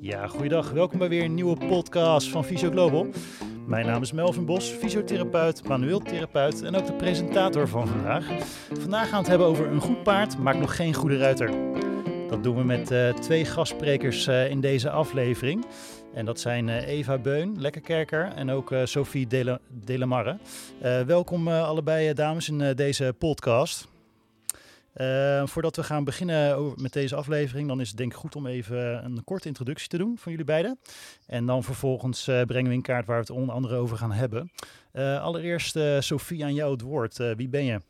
Ja, goeiedag. Welkom bij weer een nieuwe podcast van Fysio Global. Mijn naam is Melvin Bos, fysiotherapeut, manueel therapeut en ook de presentator van vandaag. Vandaag gaan we het hebben over een goed paard maakt nog geen goede ruiter. Dat doen we met uh, twee gastsprekers uh, in deze aflevering. En dat zijn uh, Eva Beun, Lekkerkerker en ook Sophie Delamarre. welkom allebei dames in deze podcast. Uh, voordat we gaan beginnen met deze aflevering, dan is het denk ik goed om even een korte introductie te doen van jullie beiden. En dan vervolgens uh, brengen we in kaart waar we het onder andere over gaan hebben. Uh, allereerst, Sophie, aan jou het woord. wie ben je?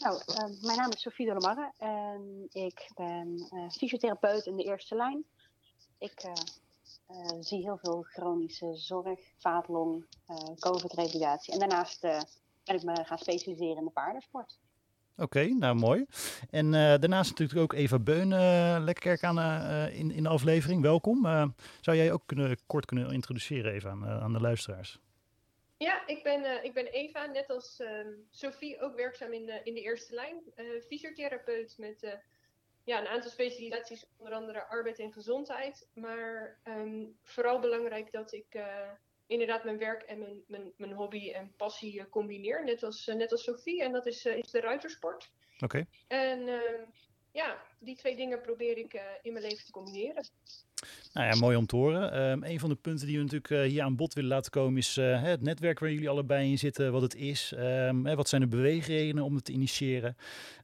Nou, mijn naam is Sophie Delamarre en ik ben fysiotherapeut in de eerste lijn. Ik zie heel veel chronische zorg, vaatlong, COVID-revalidatie. En daarnaast ben ik me gaan specialiseren in de paardensport. Oké, nou mooi. En uh, daarnaast natuurlijk ook Eva Beun, uh, Lekkerkerk aan, uh, in, in de aflevering. Welkom. zou jij ook kunnen, kort kunnen introduceren even aan, aan de luisteraars? Ja, ik ben, ik ben Eva, net als ehm, Sophie, ook werkzaam in, in de eerste lijn. fysiotherapeut met ja, een aantal specialisaties, onder andere arbeid en gezondheid. Maar um, vooral belangrijk dat ik inderdaad mijn werk en mijn, mijn, mijn hobby en passie uh, combineer. Net als, uh, net als Sophie. En dat is, uh, is de ruitersport. Oké. En ehm, ja, die twee dingen probeer ik in mijn leven te combineren. Nou ja, mooi om te horen. Um, een van de punten die we natuurlijk uh, hier aan bod willen laten komen is uh, het netwerk waar jullie allebei in zitten, wat het is. Um, hè, wat zijn de beweegredenen om het te initiëren?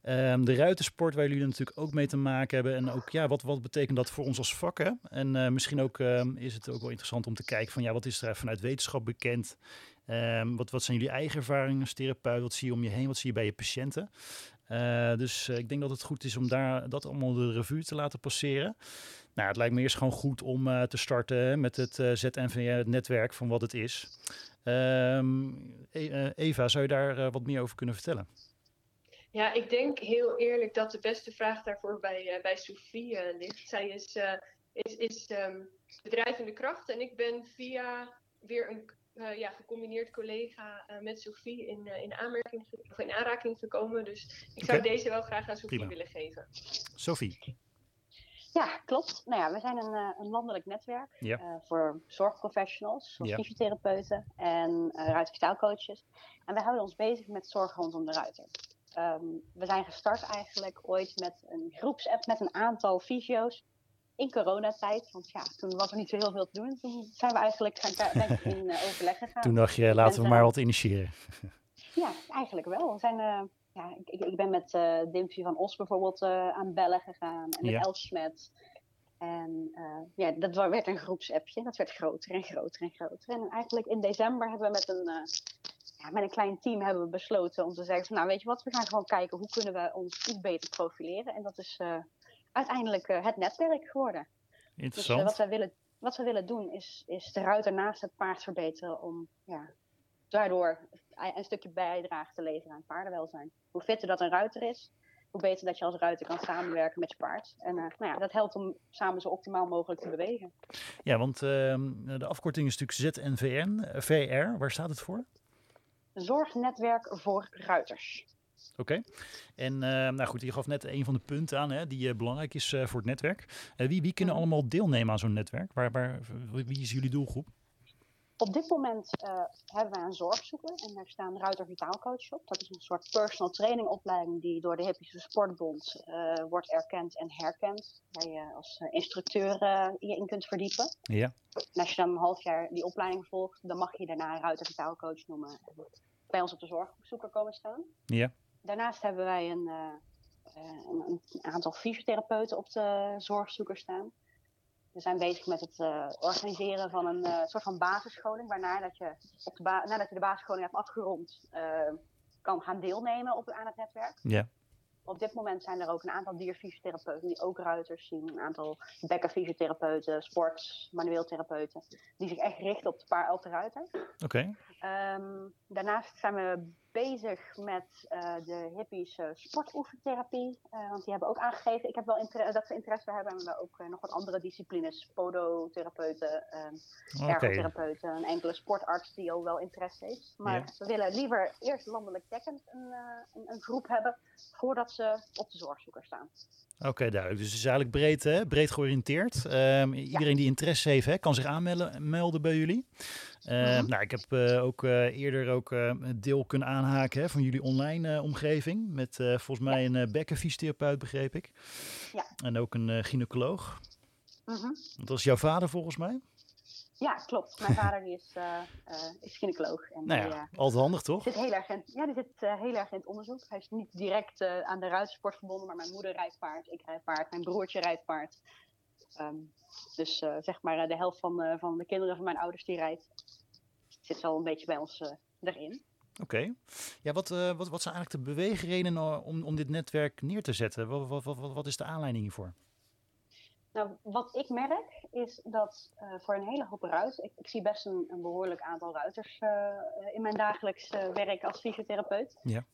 Um, de ruitensport waar jullie natuurlijk ook mee te maken hebben. En ook, ja, wat, wat betekent dat voor ons als vakken? En misschien ook is het ook wel interessant om te kijken van, ja, wat is er vanuit wetenschap bekend? wat, wat zijn jullie eigen ervaringen als therapeut? Wat zie je om je heen? Wat zie je bij je patiënten? Dus ik denk dat het goed is om daar dat allemaal de revue te laten passeren. Nou, het lijkt me eerst gewoon goed om uh, te starten met het uh, het netwerk van wat het is. Um, Eva, zou je daar wat meer over kunnen vertellen? Ja, ik denk heel eerlijk dat de beste vraag daarvoor bij, bij Sophie ligt. Zij is, is, is um, bedrijvende kracht en ik ben via weer een ja, gecombineerd collega met Sophie in, in, aanmerking, of in aanraking gekomen. Dus ik zou okay. deze wel graag aan Sophie Prima. willen geven. Sophie. Ja, klopt. Nou ja, we zijn een, een landelijk netwerk ja. uh, voor zorgprofessionals, zoals ja. fysiotherapeuten en uh, ruitervertaalcoaches. En wij houden ons bezig met zorg rondom de ruiter. Um, we zijn gestart eigenlijk ooit met een groepsapp met een aantal fysio's in coronatijd. Want ja, toen was er niet zo heel veel te doen. Toen zijn we eigenlijk gaan denk ik, in overleg gegaan. Toen dacht je, laten we maar wat initiëren. Ja, eigenlijk wel. We zijn ja, ik, ik ben met uh, Dimpje van Os bijvoorbeeld uh, aan bellen gegaan. En met ja. Elsmet. En uh, ja, dat werd een groepsappje. Dat werd groter en groter en groter. En eigenlijk in december hebben we met een, ja, met een klein team hebben we besloten om te zeggen van, nou weet je wat, we gaan gewoon kijken hoe kunnen we ons iets beter profileren. En dat is uiteindelijk het netwerk geworden. Interessant. Dus wat, wij willen, wat we willen doen is, is de ruiter naast het paard verbeteren om ja, daardoor een stukje bijdrage te leveren aan paardenwelzijn. Hoe fitter dat een ruiter is, hoe beter dat je als ruiter kan samenwerken met je paard. En uh, nou ja, dat helpt om samen zo optimaal mogelijk te bewegen. Ja, want uh, de afkorting is natuurlijk ZNVN, VR. Waar staat het voor? Zorgnetwerk voor ruiters. Oké. Okay. En uh, nou goed, je gaf net een van de punten aan hè, die belangrijk is voor het netwerk. wie, wie kunnen allemaal deelnemen aan zo'n netwerk? Waar, waar, wie is jullie doelgroep? Op dit moment hebben wij een zorgzoeker en daar staan Ruiter Vitaalcoach op. Dat is een soort personal training opleiding die door de Hippische Sportbond wordt erkend en herkend. Waar je als instructeur je in kunt verdiepen. Ja. En als je dan een half jaar die opleiding volgt, dan mag je daarna Ruiter Vitaalcoach noemen. En bij ons op de zorgzoeker komen staan. Ja. Daarnaast hebben wij een, een, een aantal fysiotherapeuten op de zorgzoeker staan. We zijn bezig met het uh, organiseren van een soort van basisscholing, waarna dat je, op de nadat je de basisscholing hebt afgerond, kan gaan deelnemen op, aan het netwerk. Ja. Op dit moment zijn er ook een aantal dierfysiotherapeuten die ook ruiters zien, een aantal bekkenfysiotherapeuten, sport, manueel therapeuten, die zich echt richten op de, paar, op de ruiter. Oké. Okay. Ehm, daarnaast zijn we bezig met uh, de hippies uh, sportoefentherapie. Uh, want die hebben ook aangegeven, ik heb wel dat ze interesse hebben. En we ook nog wat andere disciplines, podotherapeuten, um, ergotherapeuten, een enkele sportarts die ook wel interesse heeft. Maar we willen liever eerst landelijk dekkend een, een, een, groep hebben voordat ze op de zorgzoeker staan. Oké, duidelijk. Dus het is eigenlijk breed, hè? breed georiënteerd. Um, iedereen die interesse heeft, hè, kan zich aanmelden bij jullie. Uh, nou, ik heb uh, ook uh, eerder ook deel kunnen aanhaken hè, van jullie online omgeving. Met volgens mij ja. een bekkenfysiotherapeut, begreep ik. Ja. En ook een gynaecoloog. Mm -hmm. Dat is jouw vader volgens mij? Ja, klopt. Mijn vader die is, is gynaecoloog. En nou ja, altijd handig toch? Zit heel erg in, ja, die zit heel erg in het onderzoek. Hij is niet direct aan de ruitersport verbonden, maar mijn moeder rijdt paard, ik rijd paard, mijn broertje rijdt paard. Um, dus uh, zeg maar de helft van, uh, van de kinderen van mijn ouders die rijdt, zit wel een beetje bij ons uh, erin. Oké. Okay. Ja, wat, wat, wat zijn eigenlijk de beweegredenen om, om dit netwerk neer te zetten? Wat, wat, wat, wat is de aanleiding hiervoor? Nou, wat ik merk is dat voor een hele hoop ruiters, ik, ik zie best een, een, behoorlijk aantal ruiters in mijn dagelijks werk als fysiotherapeut. Ja.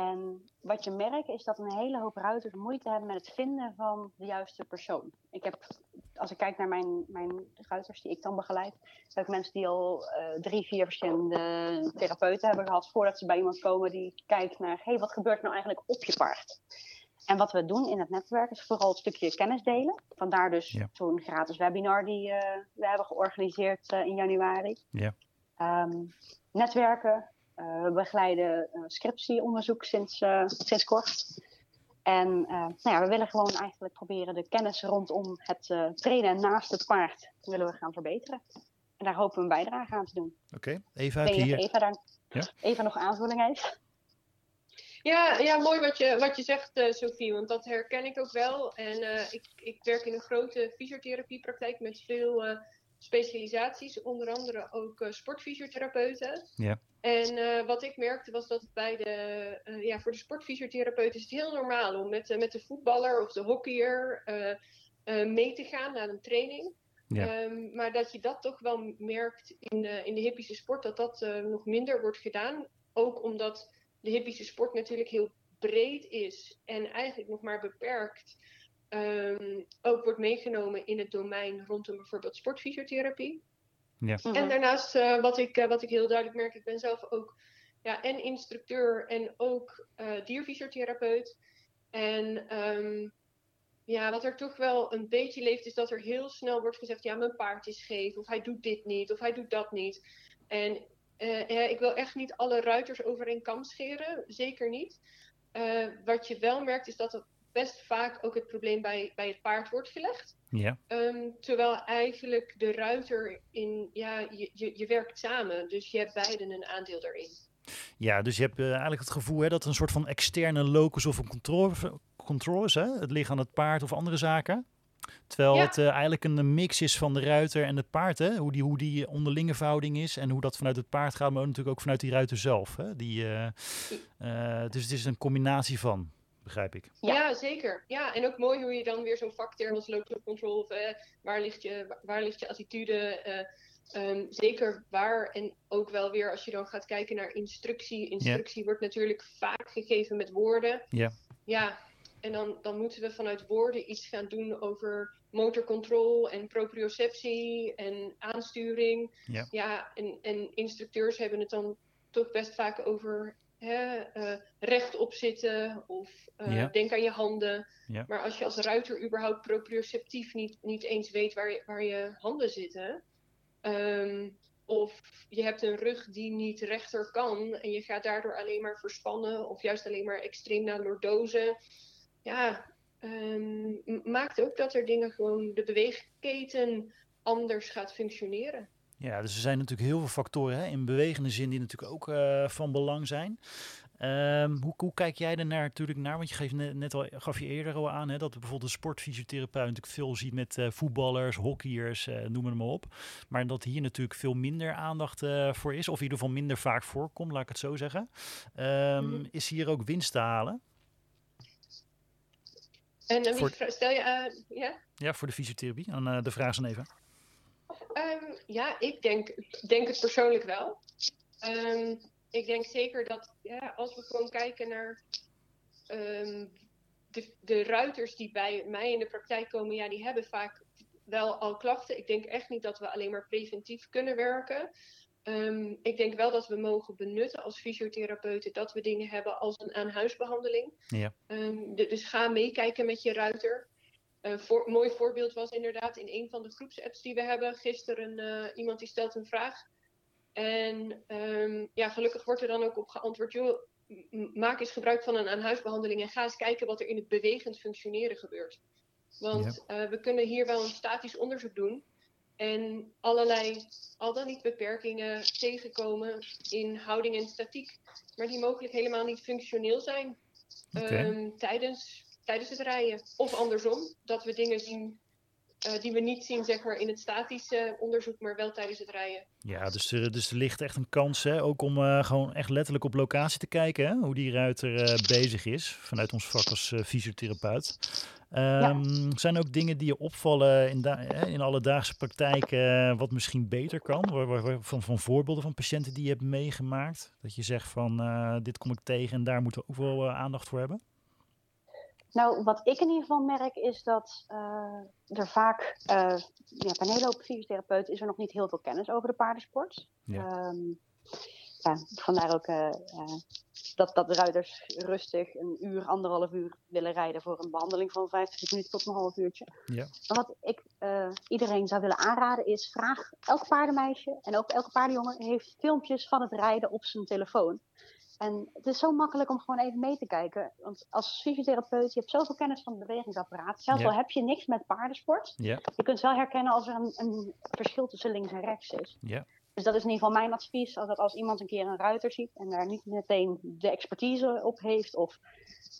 En wat je merkt is dat een hele hoop ruiters moeite hebben met het vinden van de juiste persoon. Ik heb, als ik kijk naar mijn, mijn ruiters die ik dan begeleid, heb ik mensen die al uh, drie, vier verschillende therapeuten hebben gehad voordat ze bij iemand komen die kijkt naar, hé, hey, wat gebeurt nou eigenlijk op je paard? En wat we doen in het netwerk is vooral het stukje kennis delen. Vandaar dus ja. zo'n gratis webinar die uh, we hebben georganiseerd uh, in januari. Ja. Um, netwerken, we begeleiden uh, scriptieonderzoek sinds, uh, sinds kort. En nou ja, we willen gewoon eigenlijk proberen de kennis rondom het trainen naast het paard willen we gaan verbeteren. En daar hopen we een bijdrage aan te doen. Oké, okay. Eva, heb je hier... Eva, daar... ja? Eva nog aanvulling heeft? Ja, ja, mooi wat je, wat je zegt, uh, Sophie, want dat herken ik ook wel. En uh, ik, ik werk in een grote fysiotherapiepraktijk met veel uh, specialisaties, onder andere ook sportfysiotherapeuten. Ja. En uh, wat ik merkte was dat bij de, uh, ja, voor de sportfysiotherapeut is het heel normaal om met, uh, met de voetballer of de hockeyer mee te gaan naar een training. Ja. Um, maar dat je dat toch wel merkt in de, in de hippische sport, dat dat nog minder wordt gedaan. Ook omdat de hippische sport natuurlijk heel breed is en eigenlijk nog maar beperkt um, ook wordt meegenomen in het domein rondom bijvoorbeeld sportfysiotherapie. Ja. En daarnaast, uh, wat, ik, uh, wat ik heel duidelijk merk, ik ben zelf ook ja, en instructeur en ook uh, dierfysiotherapeut. En um, ja, wat er toch wel een beetje leeft, is dat er heel snel wordt gezegd: ja, mijn paard is scheef, of hij doet dit niet, of hij doet dat niet. En ja, ik wil echt niet alle ruiters over een kam scheren, zeker niet. wat je wel merkt, is dat het best vaak ook het probleem bij, bij het paard wordt gelegd. Ja. Um, terwijl eigenlijk de ruiter in, ja, je, je, je werkt samen, dus je hebt beiden een aandeel daarin. Ja, dus je hebt uh, eigenlijk het gevoel hè, dat er een soort van externe locus of een controle, controle is, hè? het liggen aan het paard of andere zaken. Terwijl ja. het uh, eigenlijk een mix is van de ruiter en het paard. Hè? Hoe, die, hoe die onderlinge verhouding is en hoe dat vanuit het paard gaat, maar natuurlijk ook vanuit die ruiter zelf. Hè? Die, uh, dus het is een combinatie van begrijp ik. Ja. ja, zeker. Ja, en ook mooi hoe je dan weer zo'n vakterm als local control, of, uh, waar, ligt je, waar ligt je attitude, uh, um, zeker waar. En ook wel weer als je dan gaat kijken naar instructie. Instructie yeah. wordt natuurlijk vaak gegeven met woorden. Ja. Ja, en dan, dan moeten we vanuit woorden iets gaan doen over motorcontrol en proprioceptie en aansturing. Ja, ja en, en instructeurs hebben het dan toch best vaak over hè, uh, rechtop zitten of uh, ja. denk aan je handen. Ja. Maar als je als ruiter überhaupt proprioceptief niet, niet eens weet waar je, waar je handen zitten. Um, of je hebt een rug die niet rechter kan en je gaat daardoor alleen maar verspannen of juist alleen maar extreem naar lordozen. Ja, um, maakt ook dat er dingen gewoon de beweegketen anders gaat functioneren. Ja, dus er zijn natuurlijk heel veel factoren hè, in bewegende zin die natuurlijk ook uh, van belang zijn. Um, hoe, hoe, kijk jij er natuurlijk naar? Want je geeft net, net al, gaf je eerder al aan hè, dat bijvoorbeeld de sportfysiotherapeut natuurlijk veel ziet met uh, voetballers, hockeyers, uh, noem het maar op. Maar dat hier natuurlijk veel minder aandacht uh, voor is, of in ieder geval minder vaak voorkomt, laat ik het zo zeggen. Um, mm-hmm. Is hier ook winst te halen? En voor... stel je ja? Ja, voor de fysiotherapie. En de vraag is dan even. Um, ja, ik denk, denk het persoonlijk wel. Ehm, ik denk zeker dat ja, als we gewoon kijken naar ehm, de, de ruiters die bij mij in de praktijk komen, ja, die hebben vaak wel al klachten. Ik denk echt niet dat we alleen maar preventief kunnen werken. Ehm, ik denk wel dat we mogen benutten als fysiotherapeuten dat we dingen hebben als een aanhuisbehandeling. Ja. dus ga meekijken met je ruiter. Een voor, mooi voorbeeld was inderdaad in een van de groepsapps die we hebben gisteren uh, iemand die stelt een vraag. En um, ja, gelukkig wordt er dan ook op geantwoord, joh, maak eens gebruik van een aanhuisbehandeling en ga eens kijken wat er in het bewegend functioneren gebeurt. Want ja. uh, we kunnen hier wel een statisch onderzoek doen en allerlei, al dan niet beperkingen tegenkomen in houding en statiek, maar die mogelijk helemaal niet functioneel zijn okay. um, tijdens tijdens het rijden. Of andersom, dat we dingen zien uh, die we niet zien zeg maar, in het statische onderzoek, maar wel tijdens het rijden. Ja, dus er, dus er ligt echt een kans, hè, ook om uh, gewoon echt letterlijk op locatie te kijken, hè, hoe die ruiter uh, bezig is, vanuit ons vak als fysiotherapeut. Um, ja. Zijn er ook dingen die je opvallen in, in alledaagse praktijk, wat misschien beter kan? Van, van voorbeelden van patiënten die je hebt meegemaakt? Dat je zegt van, dit kom ik tegen en daar moeten we ook wel aandacht voor hebben? Nou, wat ik in ieder geval merk is dat uh, er vaak, uh, ja, bij een hele hoop fysiotherapeuten is er nog niet heel veel kennis over de paardensport. Ja. Um, ja, vandaar ook uh, dat, dat ruiters rustig een uur, anderhalf uur willen rijden voor een behandeling van 50 minuten tot een half uurtje. Ja. Maar wat ik iedereen zou willen aanraden is, vraag elk paardenmeisje en ook elke paardenjongen heeft filmpjes van het rijden op zijn telefoon. En het is zo makkelijk om gewoon even mee te kijken. Want als fysiotherapeut, je hebt zoveel kennis van het bewegingsapparaat. Zelfs al heb je niks met paardensport. Ja. Je kunt wel herkennen als er een, een, verschil tussen links en rechts is. Ja. Dus dat is in ieder geval mijn advies. Als, dat als iemand een keer een ruiter ziet en daar niet meteen de expertise op heeft of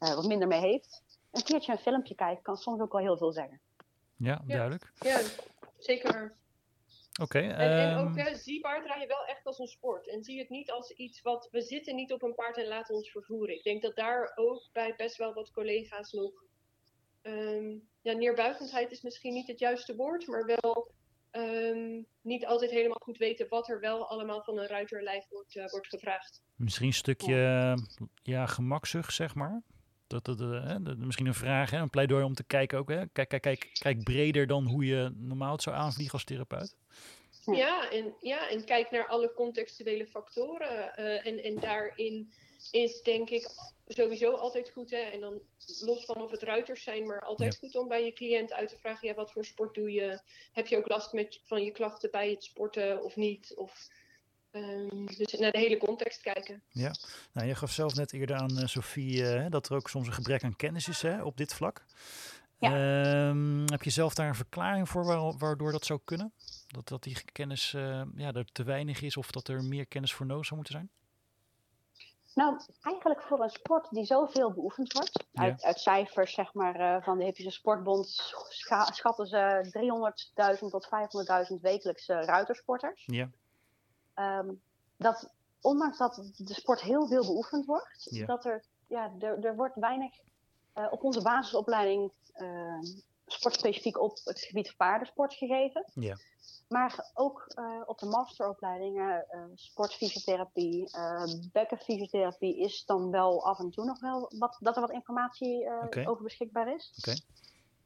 uh, wat minder mee heeft. Een keertje een filmpje kijken kan soms ook wel heel veel zeggen. Ja, duidelijk. Ja, zeker. Oké. Okay, en, en, ook uh, zie paardrijden wel echt als een sport. En zie het niet als iets wat. We zitten niet op een paard en laten ons vervoeren. Ik denk dat daar ook bij best wel wat collega's nog. Um, ja, neerbuigendheid is misschien niet het juiste woord, maar wel um, niet altijd helemaal goed weten wat er wel allemaal van een ruiterlijf wordt, uh, wordt gevraagd. Misschien een stukje ja gemakzucht, zeg maar. Dat, dat, uh, misschien een vraag, hè, een pleidooi om te kijken ook. Hè? Kijk, kijk, kijk, kijk breder dan hoe je normaal het zou aanvliegen als therapeut. Ja, en, ja, en kijk naar alle contextuele factoren. Uh, en, en daarin is denk ik sowieso altijd goed, hè, en dan los van of het ruiters zijn, maar altijd ja. goed om bij je cliënt uit te vragen, ja, wat voor sport doe je? Heb je ook last met, van je klachten bij het sporten of niet? Of, um, dus naar de hele context kijken. Ja, nou, je gaf zelf net eerder aan uh, Sophie uh, dat er ook soms een gebrek aan kennis is hè, op dit vlak. Ja. Um, heb je zelf daar een verklaring voor waar, waardoor dat zou kunnen? Dat, dat die kennis uh, ja, er te weinig is of dat er meer kennis voor nodig zou moeten zijn? Nou, eigenlijk voor een sport die zoveel beoefend wordt. Ja. Uit, uit, cijfers zeg maar, uh, van de Hippische Sportbond scha schatten ze 300.000 tot 500.000 wekelijks uh, ruitersporters. Ja. Um, dat ondanks dat de sport heel veel beoefend wordt, ja. dat er, ja, er, er wordt weinig uh, op onze basisopleiding sportspecifiek op het gebied van paardensport gegeven. Ja. Maar ook uh, op de masteropleidingen, uh, sportfysiotherapie, uh, bekkenfysiotherapie is dan wel af en toe nog wel wat, dat er wat informatie okay. over beschikbaar is. Okay.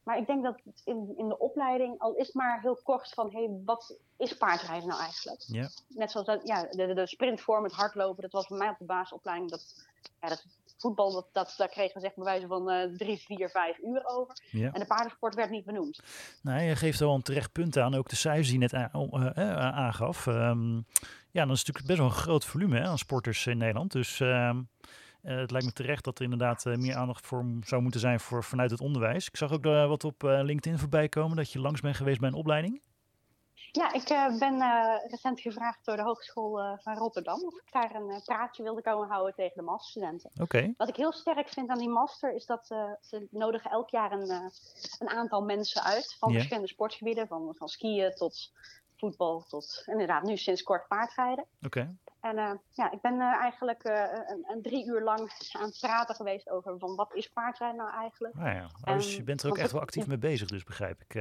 Maar ik denk dat in, in de opleiding al is maar heel kort van, hé, hey, wat is paardrijden nou eigenlijk? Ja. Net zoals dat, ja, de, de sprintvorm, het hardlopen, dat was voor mij op de basisopleiding, dat, ja, dat voetbal, dat, dat, daar kregen we zeg bij wijze van uh, drie, vier, vijf uur over. Ja. En de paardensport werd niet benoemd. Nee, je geeft wel een terecht punt aan. Ook de cijfers die je net aan, uh, aangaf. Um, ja, dan is het natuurlijk best wel een groot volume hè, aan sporters in Nederland. Dus um, uh, het lijkt me terecht dat er inderdaad uh, meer aandacht voor zou moeten zijn voor, vanuit het onderwijs. Ik zag ook uh, wat op LinkedIn voorbij komen dat je langs bent geweest bij een opleiding. Ja, ik ben recent gevraagd door de Hogeschool van Rotterdam of ik daar een praatje wilde komen houden tegen de masterstudenten. Okay. Wat ik heel sterk vind aan die master is dat ze nodigen elk jaar een, een aantal mensen uit van yeah. verschillende sportgebieden, van, van skiën tot voetbal tot inderdaad nu sinds kort paardrijden. Oké. Okay. En ja, ik ben eigenlijk een, een, drie uur lang aan het praten geweest over van wat is paardrijden nou eigenlijk. Nou ja, oh, dus je bent er ook echt wel actief mee bezig dus begrijp ik,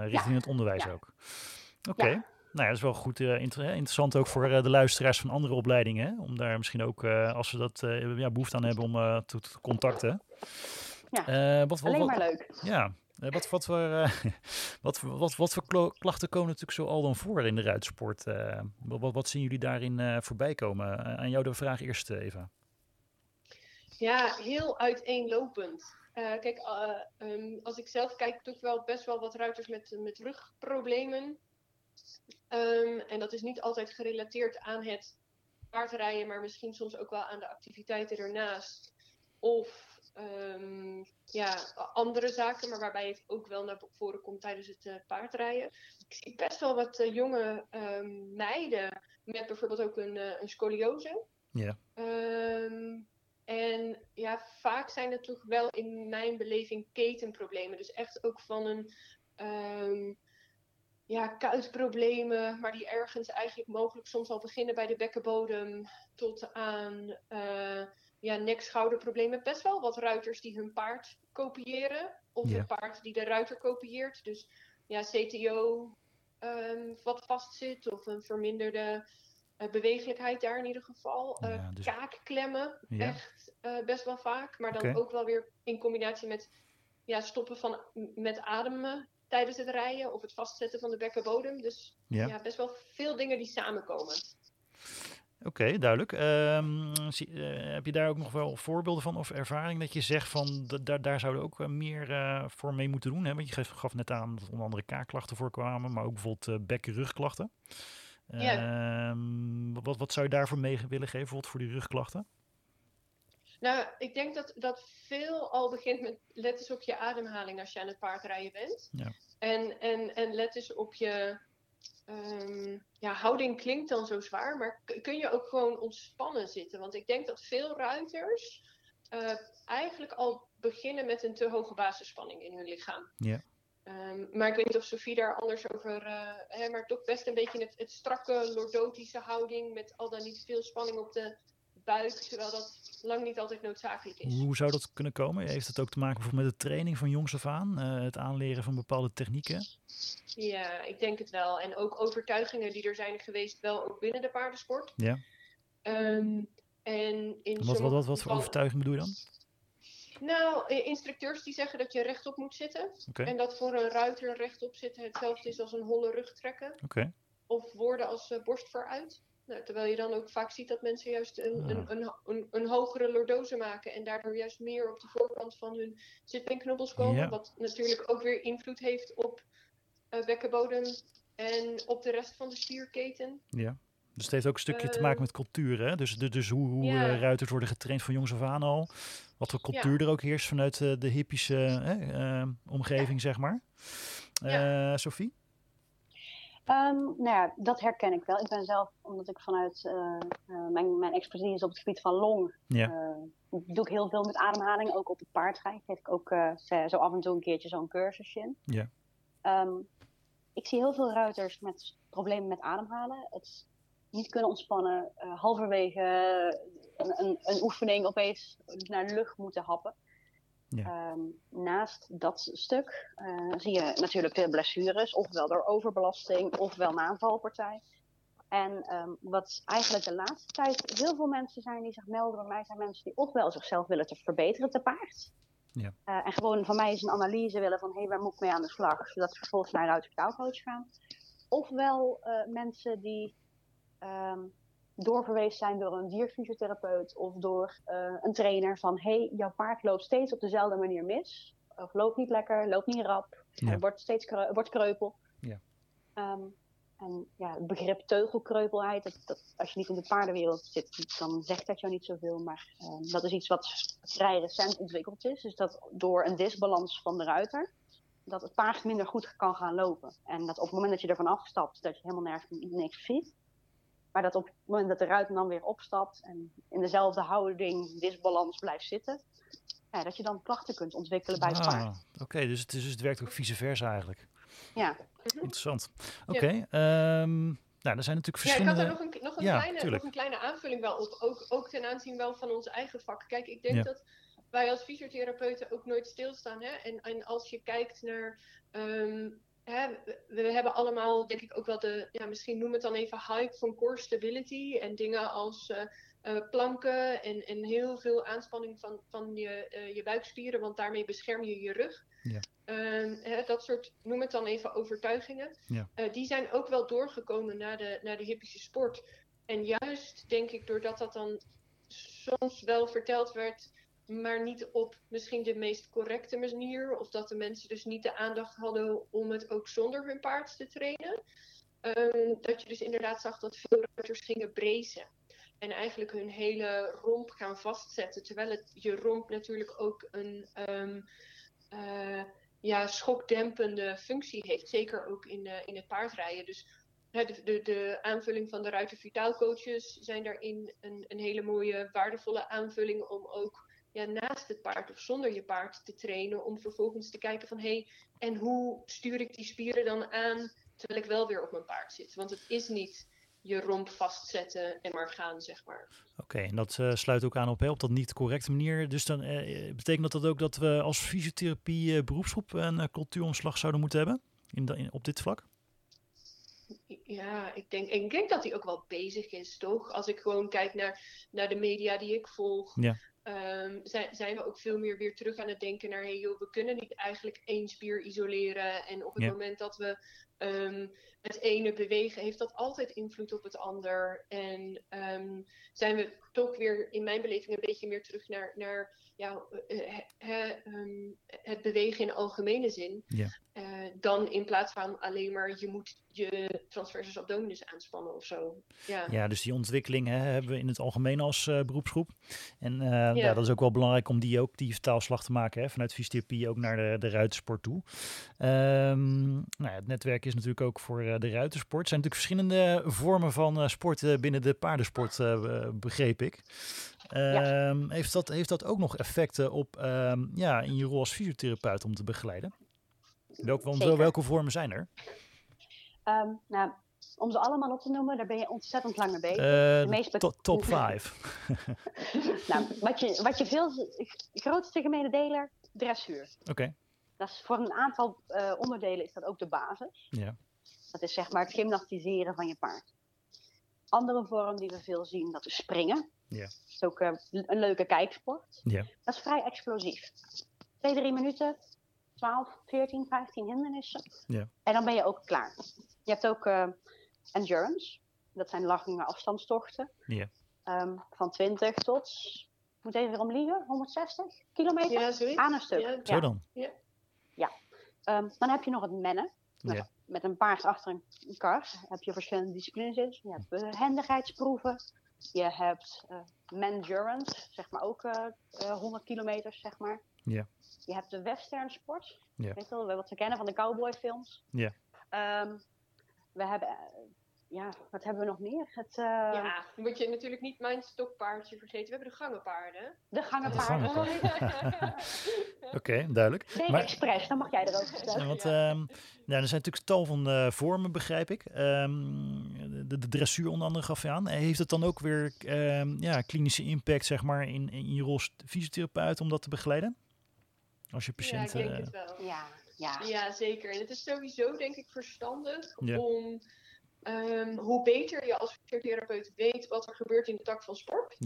richting ja, het onderwijs ja. ook. Oké. Okay. Nou ja, dat is wel goed inter interessant ook voor de luisteraars van andere opleidingen. Hè? Om daar misschien ook, als ze dat ja, behoefte aan hebben, om te, te contacten. Ja, wat, wat, alleen maar leuk. Ja, wat, wat, voor, wat, wat, wat voor klachten komen natuurlijk zo al dan voor in de ruitsport? wat, wat zien jullie daarin voorbij komen? aan jou de vraag eerst, Eva. Ja, heel uiteenlopend. kijk, um, als ik zelf kijk, toch wel best wel wat ruiters met, met rugproblemen. Um, en dat is niet altijd gerelateerd aan het paardrijden, maar misschien soms ook wel aan de activiteiten ernaast. Of um, ja, andere zaken, maar waarbij het ook wel naar voren komt tijdens het uh, paardrijden. Ik zie best wel wat uh, jonge um, meiden met bijvoorbeeld ook een, uh, een scoliose. Ja. en ja, vaak zijn het toch wel in mijn beleving ketenproblemen. Dus echt ook van een ja, kuitproblemen, maar die ergens eigenlijk mogelijk soms al beginnen bij de bekkenbodem tot aan uh, ja, nek-schouderproblemen. Best wel wat ruiters die hun paard kopiëren of een paard die de ruiter kopieert. Dus ja, CTO um, wat vastzit of een verminderde uh, bewegelijkheid daar in ieder geval. Uh, ja, dus... Kaakklemmen, echt best wel vaak. Maar dan ook wel weer in combinatie met ja, stoppen van, met ademen tijdens het rijden of het vastzetten van de bekkenbodem. Dus ja. best wel veel dingen die samenkomen. Oké, duidelijk. Um, zie, uh, heb je daar ook nog wel voorbeelden van of ervaring dat je zegt van daar, daar zouden ook uh, meer uh, voor mee moeten doen? Hè? Want je gaf net aan dat onder andere kaakklachten voorkwamen, maar ook bijvoorbeeld bekken-rugklachten. Ja. Um, wat, wat zou je daarvoor mee willen geven, bijvoorbeeld voor die rugklachten? Nou, ik denk dat, dat veel al begint met let eens op je ademhaling als je aan het paardrijden bent. Ja. En, en, en let eens op je um, ja, houding klinkt dan zo zwaar, maar kun je ook gewoon ontspannen zitten? Want ik denk dat veel ruiters uh, eigenlijk al beginnen met een te hoge basisspanning in hun lichaam. Ja. Um, maar ik weet niet of Sophie daar anders over. Uh, hè, maar toch best een beetje het, het strakke, lordotische houding. Met al dan niet veel spanning op de buik, terwijl dat lang niet altijd noodzakelijk is. Hoe zou dat kunnen komen? Heeft het ook te maken bijvoorbeeld met de training van jongs af aan? Uh, het aanleren van bepaalde technieken? Ja, ik denk het wel. En ook overtuigingen die er zijn geweest, wel ook binnen de paardensport. Ja. Um, en in wat, wat, wat, wat voor overtuiging bedoel je dan? Nou, instructeurs die zeggen dat je rechtop moet zitten. Okay. En dat voor een ruiter rechtop zitten hetzelfde is als een holle rug trekken. Okay. Of woorden als uh, borst vooruit. Nou, terwijl je dan ook vaak ziet dat mensen juist een, een, een, een, een hogere lordose maken en daardoor juist meer op de voorkant van hun zitbeenknobbels komen. Wat natuurlijk ook weer invloed heeft op bekkenbodem en op de rest van de spierketen. Ja. Dus het heeft ook een stukje te maken met cultuur, hè? Dus, dus, dus hoe, hoe ja. ruiters worden getraind van jongs af aan al. Wat voor cultuur er ook heerst vanuit uh, de hippische uh, omgeving, zeg maar. Sophie? Um, nou ja, dat herken ik wel. Ik ben zelf, omdat ik vanuit uh, uh, mijn, mijn expertise op het gebied van long, ja. uh, doe ik heel veel met ademhaling, ook op het paardrijden. Geef ik ook zo af en toe een keertje zo'n cursusje in. Ja. Um, ik zie heel veel ruiters met problemen met ademhalen. Het niet kunnen ontspannen, halverwege een, een, een oefening opeens naar de lucht moeten happen. Ja. Um, naast dat stuk uh, zie je natuurlijk veel blessures, ofwel door overbelasting, ofwel na een valpartij. En um, wat eigenlijk de laatste tijd heel veel mensen zijn die zich melden bij mij, zijn mensen die ofwel zichzelf willen te verbeteren te paard. Ja. Uh, en gewoon van mij is een analyse willen van hé, hey, waar moet ik mee aan de slag? Zodat ze vervolgens naar een ruiter gaan. Ofwel uh, mensen die um, doorverwezen zijn door een dierfysiotherapeut of door uh, een trainer van hey, jouw paard loopt steeds op dezelfde manier mis. Of loopt niet lekker, loopt niet rap, ja. wordt steeds kreu wordt kreupel. Ja. Um, en ja, het begrip teugelkreupelheid, dat, dat, als je niet in de paardenwereld zit, dan zegt dat jou niet zoveel. Maar um, dat is iets wat vrij recent ontwikkeld is. Dus dat door een disbalans van de ruiter, dat het paard minder goed kan gaan lopen. En dat op het moment dat je ervan afstapt, dat je helemaal nergens niks ziet. Maar dat op het moment dat de ruiter dan weer opstapt en in dezelfde houding, disbalans blijft zitten, ja, dat je dan klachten kunt ontwikkelen bij het ah, paard. Oké, okay, dus, het, dus het werkt ook vice versa eigenlijk. Ja. Interessant. Oké, okay, ja. um, nou, er zijn natuurlijk verschillende... Ja, ik had er nog een, nog een, ja, kleine, nog een kleine aanvulling wel op, ook, ook ten aanzien wel van ons eigen vak. Kijk, ik denk ja. dat wij als fysiotherapeuten ook nooit stilstaan. Hè? En, en als je kijkt naar... Um, hè, we hebben allemaal, denk ik, ook wel de, ja, misschien noem het dan even hype van core stability. En dingen als planken en, en heel veel aanspanning van, van je, je buikspieren, want daarmee bescherm je je rug. Ja. Ehm, hè, dat soort, noem het dan even overtuigingen. Ja. die zijn ook wel doorgekomen naar de, naar de hippische sport. En juist denk ik, doordat dat dan soms wel verteld werd, maar niet op misschien de meest correcte manier. Of dat de mensen dus niet de aandacht hadden om het ook zonder hun paard te trainen. Ehm, dat je dus inderdaad zag dat veel ruiters gingen brezen. En eigenlijk hun hele romp gaan vastzetten. Terwijl het je romp natuurlijk ook een um, uh, ja, schokdempende functie heeft. Zeker ook in, uh, in het paardrijden. Dus de, de, de, aanvulling van de Ruiter Vitaal coaches zijn daarin een, een hele mooie, waardevolle aanvulling om ook ja, naast het paard of zonder je paard te trainen. Om vervolgens te kijken van hé, hey, en hoe stuur ik die spieren dan aan terwijl ik wel weer op mijn paard zit. Want het is niet je romp vastzetten en maar gaan, zeg maar. Oké, en dat uh, sluit ook aan op, hè, op dat niet correcte manier. Dus dan uh, betekent dat ook dat we als fysiotherapie uh, beroepsgroep een cultuuromslag zouden moeten hebben in, op dit vlak? Ja, ik denk, ik denk dat hij ook wel bezig is, toch? Als ik gewoon kijk naar, naar de media die ik volg, ja. um, zijn, zijn we ook veel meer weer terug aan het denken naar, hey joh, we kunnen niet eigenlijk één spier isoleren. En op het moment dat we um, het ene bewegen, heeft dat altijd invloed op het ander. En um, zijn we toch weer in mijn beleving een beetje meer terug naar, naar ja, he, um, het bewegen in algemene zin. Ja. Uh, dan in plaats van alleen maar je moet je transversus abdominis aanspannen of zo. Ja, ja dus die ontwikkeling hè, hebben we in het algemeen als uh, beroepsgroep. En uh, ja. ja. dat is ook wel belangrijk om die ook die vertaalslag te maken hè, vanuit fysiotherapie ook naar de, de ruitersport toe. Um, nou, het netwerk is natuurlijk ook voor de ruitersport. Er zijn natuurlijk verschillende vormen van sport binnen de paardensport, begreep ik. Ja. Um, heeft, dat, heeft dat ook nog effecten op um, ja, in je rol als fysiotherapeut om te begeleiden? Welke, welke vormen zijn er? Um, nou, om ze allemaal op te noemen, daar ben je ontzettend lang mee bezig. Uh, de to top 5. nou, wat je, wat je veel... Grootste gemene deler, dressuur. Oké. Okay. Dat is voor een aantal uh, onderdelen is dat ook de basis. Ja. Dat is zeg maar het gymnastiseren van je paard. Andere vorm die we veel zien, dat is springen. Ja. Dat is ook uh, een leuke kijksport. Ja. Dat is vrij explosief. Twee, drie minuten, 12, 14, 15 hindernissen. Ja. En dan ben je ook klaar. Je hebt ook uh, endurance. Dat zijn lange afstandstochten. Ja. Um, van 20 tot, ik moet even om liegen, 160 kilometer ja, aan een stuk. Ja. Zo dan? Ja. ja. Um, dan heb je nog het mennen. Ja. Met een paard achter een kar heb je verschillende disciplines in. Je hebt behendigheidsproeven. Je hebt uh, mandurance, zeg maar ook uh, uh, 100 kilometer, zeg maar. Ja. Je hebt de western sport. Ja. Weet je wel, wat we kennen van de cowboyfilms. Ja. Um, we hebben, ja, wat hebben we nog meer? Het, uh... Ja, dan moet je natuurlijk niet mijn stokpaardje vergeten. We hebben de gangenpaarden. De gangenpaarden. Oké, okay, duidelijk. Zeker maar... Express, dan mag jij er ook vertellen. Want, ja. um, nou, er zijn natuurlijk tal van uh, vormen, begrijp ik. Um, de, de, dressuur onder andere gaf je aan. Heeft het dan ook weer um, ja, klinische impact, zeg maar, in, in je rol als fysiotherapeut om dat te begeleiden? Als je patiënt... Ja, ik denk het wel. Ja, ja. ja, zeker. En het is sowieso, denk ik, verstandig ja. om... Um, hoe beter je als fysiotherapeut weet wat er gebeurt in de tak van sport,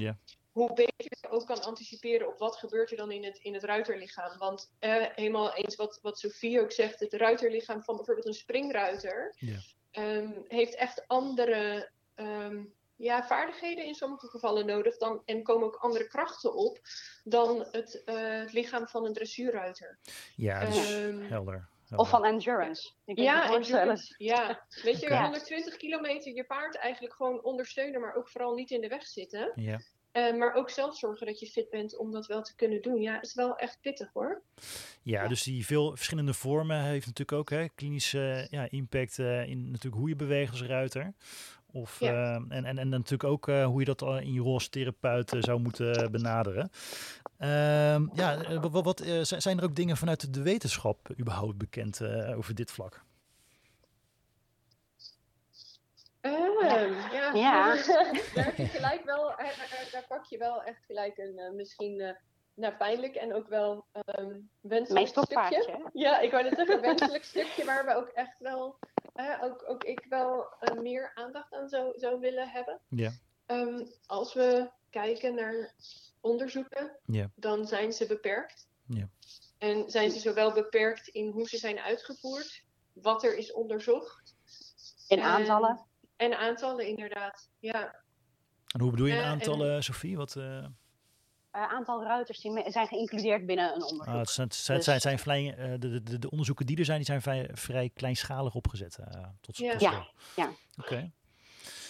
hoe beter je ook kan anticiperen op wat gebeurt er dan in het, in het ruiterlichaam. Want eh, helemaal eens wat, wat Sophie ook zegt, het ruiterlichaam van bijvoorbeeld een springruiter um, heeft echt andere um, ja, vaardigheden in sommige gevallen nodig dan, en komen ook andere krachten op dan het, uh, het lichaam van een dressuurruiter. Ja, dus helder. Of van endurance. Ja, endurance. Ja, weet je, okay. 120 kilometer je paard eigenlijk gewoon ondersteunen, maar ook vooral niet in de weg zitten. Ja. Uh, maar ook zelf zorgen dat je fit bent om dat wel te kunnen doen. Ja, is wel echt pittig hoor. Ja, ja. dus die veel verschillende vormen heeft natuurlijk ook hè, klinische ja, impact uh, in natuurlijk hoe je beweegt als ruiter. Of, ja. uh, en, en, en natuurlijk ook uh, hoe je dat in je rol als therapeut uh, zou moeten benaderen. Ehm, ja, wat, wat zijn er ook dingen vanuit de wetenschap überhaupt bekend over dit vlak? Uh, ja, ja. daar, gelijk wel, daar, daar, pak je wel echt gelijk een misschien nou, pijnlijk en ook wel um, wenselijk stukje. Ja, ik wou net zeggen, wenselijk stukje waar we ook echt wel uh, ook, ook ik wel uh, meer aandacht aan zou, zou willen hebben. Ja. Um, als we kijken naar onderzoeken, ja. dan zijn ze beperkt. Ja. En zijn ze zowel beperkt in hoe ze zijn uitgevoerd, wat er is onderzocht. In aantallen. En aantallen, inderdaad. Ja. En hoe bedoel je in aantallen, en... Sophie? Wat, uh... aantal ruiters die zijn geïncludeerd binnen een onderzoek. Ah, het zijn, het zijn, dus... zijn, zijn de, de, de, onderzoeken die er zijn, die zijn vrij, vrij kleinschalig opgezet. Uh, tot, ja. Tot ja, ja. Oké. Okay.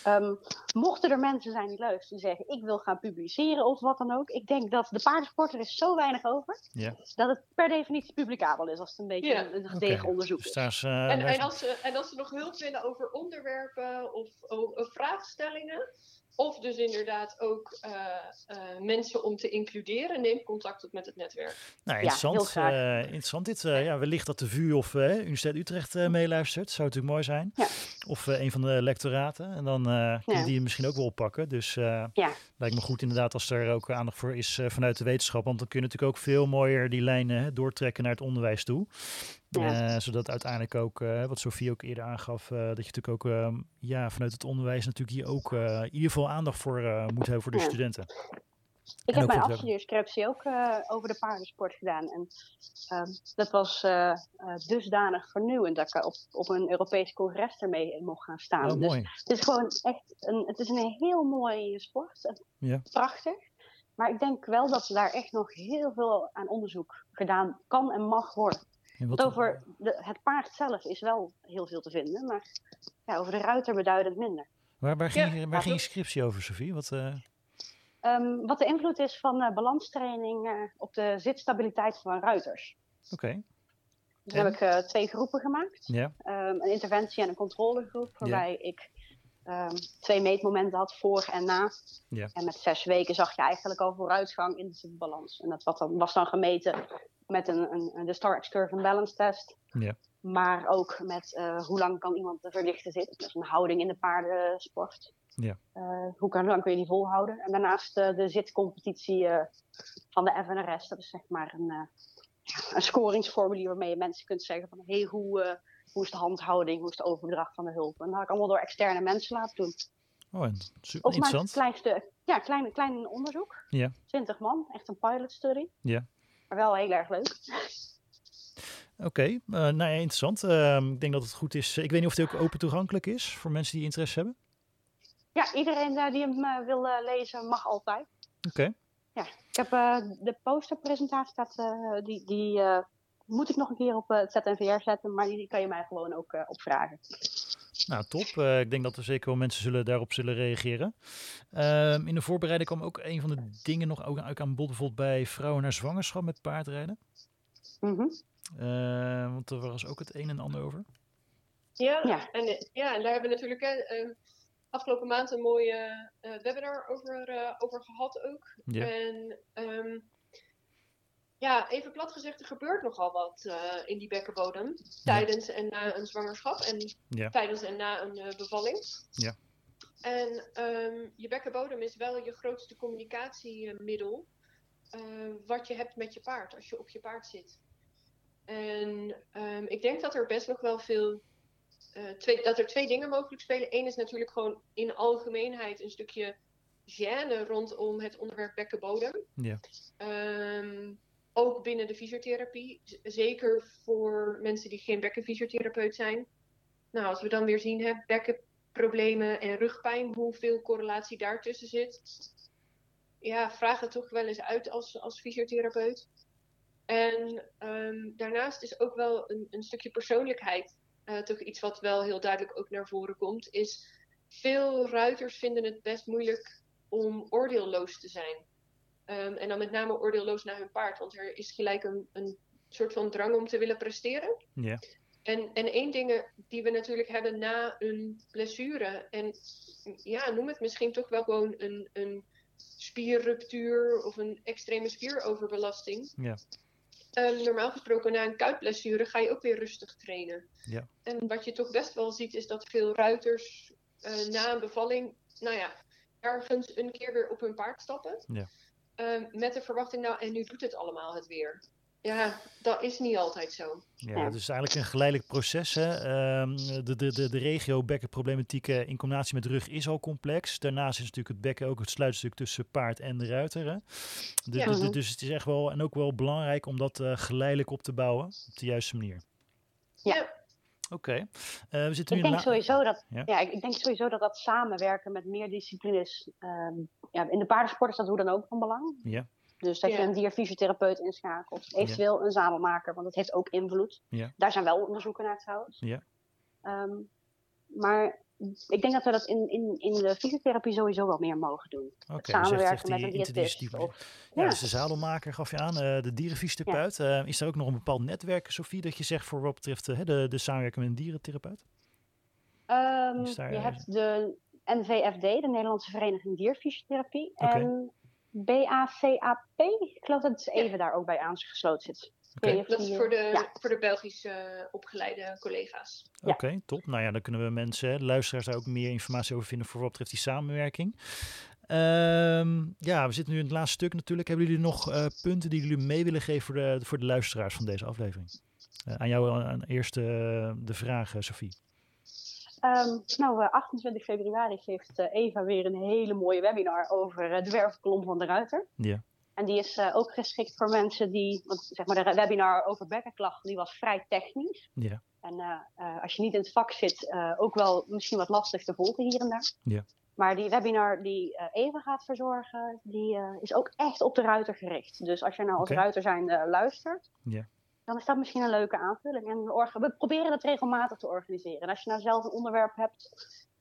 Um, mochten er mensen zijn die luisteren die zeggen ik wil gaan publiceren of wat dan ook. Ik denk dat de paardensport er is zo weinig over. Ja. Dat het per definitie publicabel is als het een beetje ja. een gedegen okay. onderzoek dus is. Daar is uh, en, en, als ze, en als ze nog hulp willen over onderwerpen of, of, of vraagstellingen. Of dus inderdaad ook uh, uh, mensen om te includeren. Neem contact op met het netwerk. Nou, interessant. Ja, uh, interessant dit. ja, wellicht dat de VU of Universiteit Utrecht meeluistert. Zou natuurlijk mooi zijn. Ja. Of een van de lectoraten. En dan kunnen ja. die misschien ook wel oppakken. Dus ja. lijkt me goed inderdaad als er ook aandacht voor is vanuit de wetenschap. Want dan kun je natuurlijk ook veel mooier die lijnen doortrekken naar het onderwijs toe. Ja. Uh, zodat uiteindelijk ook, uh, wat Sofie ook eerder aangaf, uh, dat je natuurlijk ook uh, ja, vanuit het onderwijs natuurlijk hier ook in ieder geval aandacht voor moet hebben voor de ja. studenten. Ik en heb mijn afstudeerscriptie ook over de paardensport gedaan. En ehm, dat was dusdanig vernieuwend dat ik op, op een Europees congres ermee mocht gaan staan. Oh, dus mooi. het is gewoon echt een, het is een heel mooie sport. Ja. Prachtig. Maar ik denk wel dat daar echt nog heel veel aan onderzoek gedaan kan en mag worden. Wat... Over de, het paard zelf is wel heel veel te vinden, maar ja, over de ruiter beduidend minder. Waar, waar ging, ja, waar ging je scriptie over, Sofie? Wat, uh... um, wat de invloed is van uh, balanstraining uh, op de zitstabiliteit van ruiters. Oké. Okay. Dus en? heb ik twee groepen gemaakt. Ja. Um, een interventie- en een controlegroep, waarbij ja. ik um, twee meetmomenten had voor en na. Ja. En met zes weken zag je eigenlijk al vooruitgang in de balans. En dat was dan, was dan gemeten met een, een, de Star Excursion Balance Test. Ja. Maar ook met uh, hoe lang kan iemand te verlichten zitten. Dus een houding in de paardensport. Ja. Uh, hoe kan, lang kun je die volhouden? En daarnaast uh, de zitcompetitie van de FNRS. Dat is zeg maar een, een scoringsformulier waarmee je mensen kunt zeggen van... Hey, hoe, hoe is de handhouding? Hoe is de overdracht van de hulp? En dat had ik allemaal door externe mensen laten doen. Oh, super Ook maar een klein stuk. Ja, klein, klein onderzoek. Ja. 20 man, echt een pilot study. Ja. Maar wel heel erg leuk. Oké, okay. uh, nou ja, interessant. Uh, ik denk dat het goed is. Ik weet niet of het ook open toegankelijk is voor mensen die interesse hebben. Ja, iedereen uh, die hem uh, wil lezen mag altijd. Oké. Okay. Ja, ik heb de posterpresentatie, staat, die, die moet ik nog een keer op het ZNVR zetten, maar die kan je mij gewoon ook opvragen. Nou, top. Uh, ik denk dat er zeker wel mensen zullen, daarop zullen reageren. Uh, in de voorbereiding kwam ook een van de dingen nog ook aan bod, bijvoorbeeld bij vrouwen naar zwangerschap met paardrijden. Mm -hmm. uh, want er was ook het een en ander over. Ja, ja. En, ja en daar hebben we natuurlijk uh, afgelopen maand een mooie webinar over, over gehad ook. Ja. En um, ja, even plat gezegd, er gebeurt nogal wat uh, in die bekkenbodem tijdens ja. en na een zwangerschap en ja. tijdens en na een uh, bevalling. Ja. En um, je bekkenbodem is wel je grootste communicatiemiddel uh, wat je hebt met je paard als je op je paard zit. En um, ik denk dat er best nog wel veel, twee, dat er twee dingen mogelijk spelen. Eén is natuurlijk gewoon in algemeenheid een stukje gêne rondom het onderwerp bekkenbodem. Ja. Um, ook binnen de fysiotherapie. Zeker voor mensen die geen bekkenfysiotherapeut zijn. Nou, als we dan weer zien, hè, bekkenproblemen en rugpijn, hoeveel correlatie daartussen zit. Ja, vraag het toch wel eens uit als, als fysiotherapeut. En um, daarnaast is ook wel een, een stukje persoonlijkheid uh, toch iets wat wel heel duidelijk ook naar voren komt. Is veel ruiters vinden het best moeilijk om oordeelloos te zijn. Um, en dan met name oordeelloos naar hun paard. Want er is gelijk een, een soort van drang om te willen presteren. Ja. En, en één ding die we natuurlijk hebben na een blessure. En ja, noem het misschien toch wel gewoon een, een spierruptuur of een extreme spieroverbelasting. Ja. Um, normaal gesproken na een kuitblessure ga je ook weer rustig trainen. Ja. En wat je toch best wel ziet is dat veel ruiters uh, na een bevalling, nou ja, ergens een keer weer op hun paard stappen. Ja. Um, met de verwachting, nou, en nu doet het allemaal het weer. ja, dat is niet altijd zo. Ja, het is eigenlijk een geleidelijk proces. Hè? Ehm, de, de, de, de regio bekkenproblematiek in combinatie met rug is al complex. Daarnaast is natuurlijk het bekken ook het sluitstuk tussen paard en de ruiter. Hè? De, ja. de, dus het is echt wel en ook wel belangrijk om dat uh, geleidelijk op te bouwen op de juiste manier. Ja. Oké. Okay. Uh, we zitten ik denk sowieso dat, ja? ja? ik, denk sowieso dat dat samenwerken met meer disciplines, um, ja, in de paardensport is dat hoe dan ook van belang. Ja. Dus dat je een dierfysiotherapeut inschakelt. Eventueel een zadelmaker, want dat heeft ook invloed. Daar zijn wel onderzoeken naar trouwens. Ja. Um, maar ik denk dat we dat in, in, in de fysiotherapie sowieso wel meer mogen doen. Okay, samenwerken met een diëtist. Of, ja, ja, dus de zadelmaker gaf je aan, uh, de dierenfysiotherapeut. Ja. Uh, is er ook nog een bepaald netwerk, Sophie, dat je zegt voor wat betreft uh, de, de samenwerking met een dierentherapeut? Um, daar, je hebt de NVFD, de Nederlandse Vereniging Dierfysiotherapie. Okay. En BACAP, ik geloof dat het even daar ook bij aangesloten zit. Okay. Dat is voor de, voor de Belgische uh, opgeleide collega's. Oké, top. Nou ja, dan kunnen we mensen, luisteraars, daar ook meer informatie over vinden voor wat betreft die samenwerking. Um, ja, we zitten nu in het laatste stuk natuurlijk. Hebben jullie nog uh, punten die jullie mee willen geven voor de, voor de luisteraars van deze aflevering? Uh, aan jou aan eerst de vraag, Sophie. Um, nou, 28 februari geeft Eva weer een hele mooie webinar over de wervelkolom van de ruiter. Ja. En die is uh, ook geschikt voor mensen die, want zeg maar de webinar over bekkenklachten, die was vrij technisch. Ja. En uh, uh, als je niet in het vak zit, ook wel misschien wat lastig te volgen hier en daar. Ja. Maar die webinar die Eva gaat verzorgen, die is ook echt op de ruiter gericht. Dus als je nou als okay. ruiter zijn luistert, ja. dan is dat misschien een leuke aanvulling. En we, we proberen dat regelmatig te organiseren. En als je nou zelf een onderwerp hebt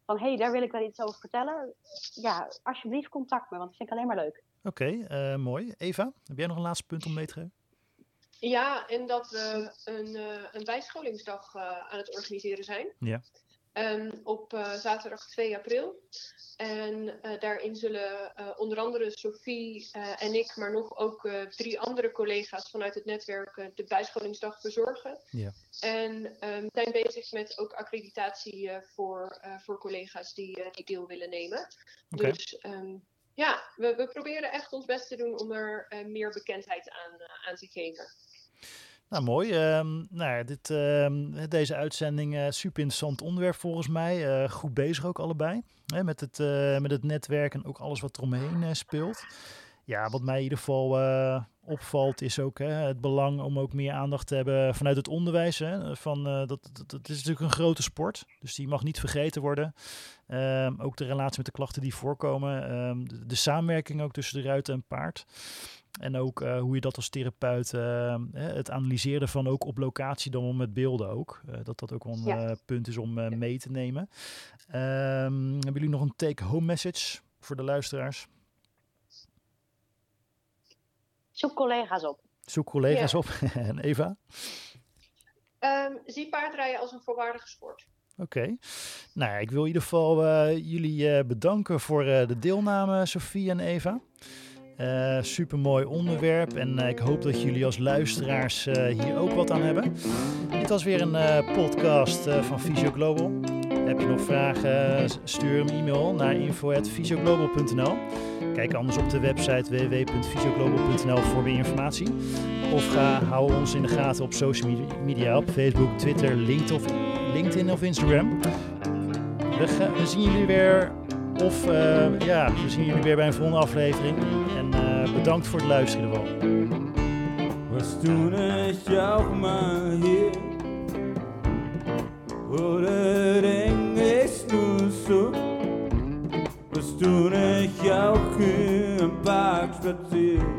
van, hé, hey, daar wil ik wel iets over vertellen. Ja, alsjeblieft contact me, want dat vind ik alleen maar leuk. Oké, okay, uh, mooi. Eva, heb jij nog een laatste punt om mee te geven? Ja, en dat we een, uh, een bijscholingsdag uh, aan het organiseren zijn. Ja. Um, op zaterdag 2 april. En daarin zullen onder andere Sophie en ik, maar nog ook drie andere collega's vanuit het netwerk de bijscholingsdag verzorgen. Ja. En um, zijn bezig met ook accreditatie voor, voor collega's die, die deel willen nemen. Okay. Dus um, ja, we, we, proberen echt ons best te doen om er uh, meer bekendheid aan, uh, aan te geven. Nou, mooi. Um, nou, dit, uh, deze uitzending, uh, super interessant onderwerp volgens mij. goed bezig ook allebei. Hè, met, het, met het netwerk en ook alles wat eromheen speelt. Ja, wat mij in ieder geval opvalt is ook hè, het belang om ook meer aandacht te hebben vanuit het onderwijs. Hè, van, uh, dat, dat, dat, is natuurlijk een grote sport, dus die mag niet vergeten worden. Um, ook de relatie met de klachten die voorkomen. Um, de, de, samenwerking ook tussen de ruiter en paard. En ook uh, hoe je dat als therapeut, uh, het analyseren van ook op locatie dan met beelden ook. Uh, dat dat ook wel een ja. punt is om mee te nemen. Hebben jullie nog een take-home message voor de luisteraars? Zoek collega's op. Zoek collega's ja. op. en Eva? Um, zie paardrijden als een volwaardige sport. Oké. Okay. Nou ja, ik wil in ieder geval uh, jullie uh, bedanken voor uh, de deelname, Sofie en Eva. super mooi onderwerp en ik hoop dat jullie als luisteraars hier ook wat aan hebben. Dit was weer een podcast van Physio Global. Heb je nog vragen, stuur een e-mail naar info.fysioglobal.nl. Kijk anders op de website www.fysioglobal.nl voor meer informatie. Of ga, hou ons in de gaten op social media op Facebook, Twitter, LinkedIn of, Instagram. We, we zien jullie weer of uh, ja, we zien jullie weer bij een volgende aflevering. En uh, bedankt voor het luisteren jou maar? Stoen ik jouw geur een paar kwartier.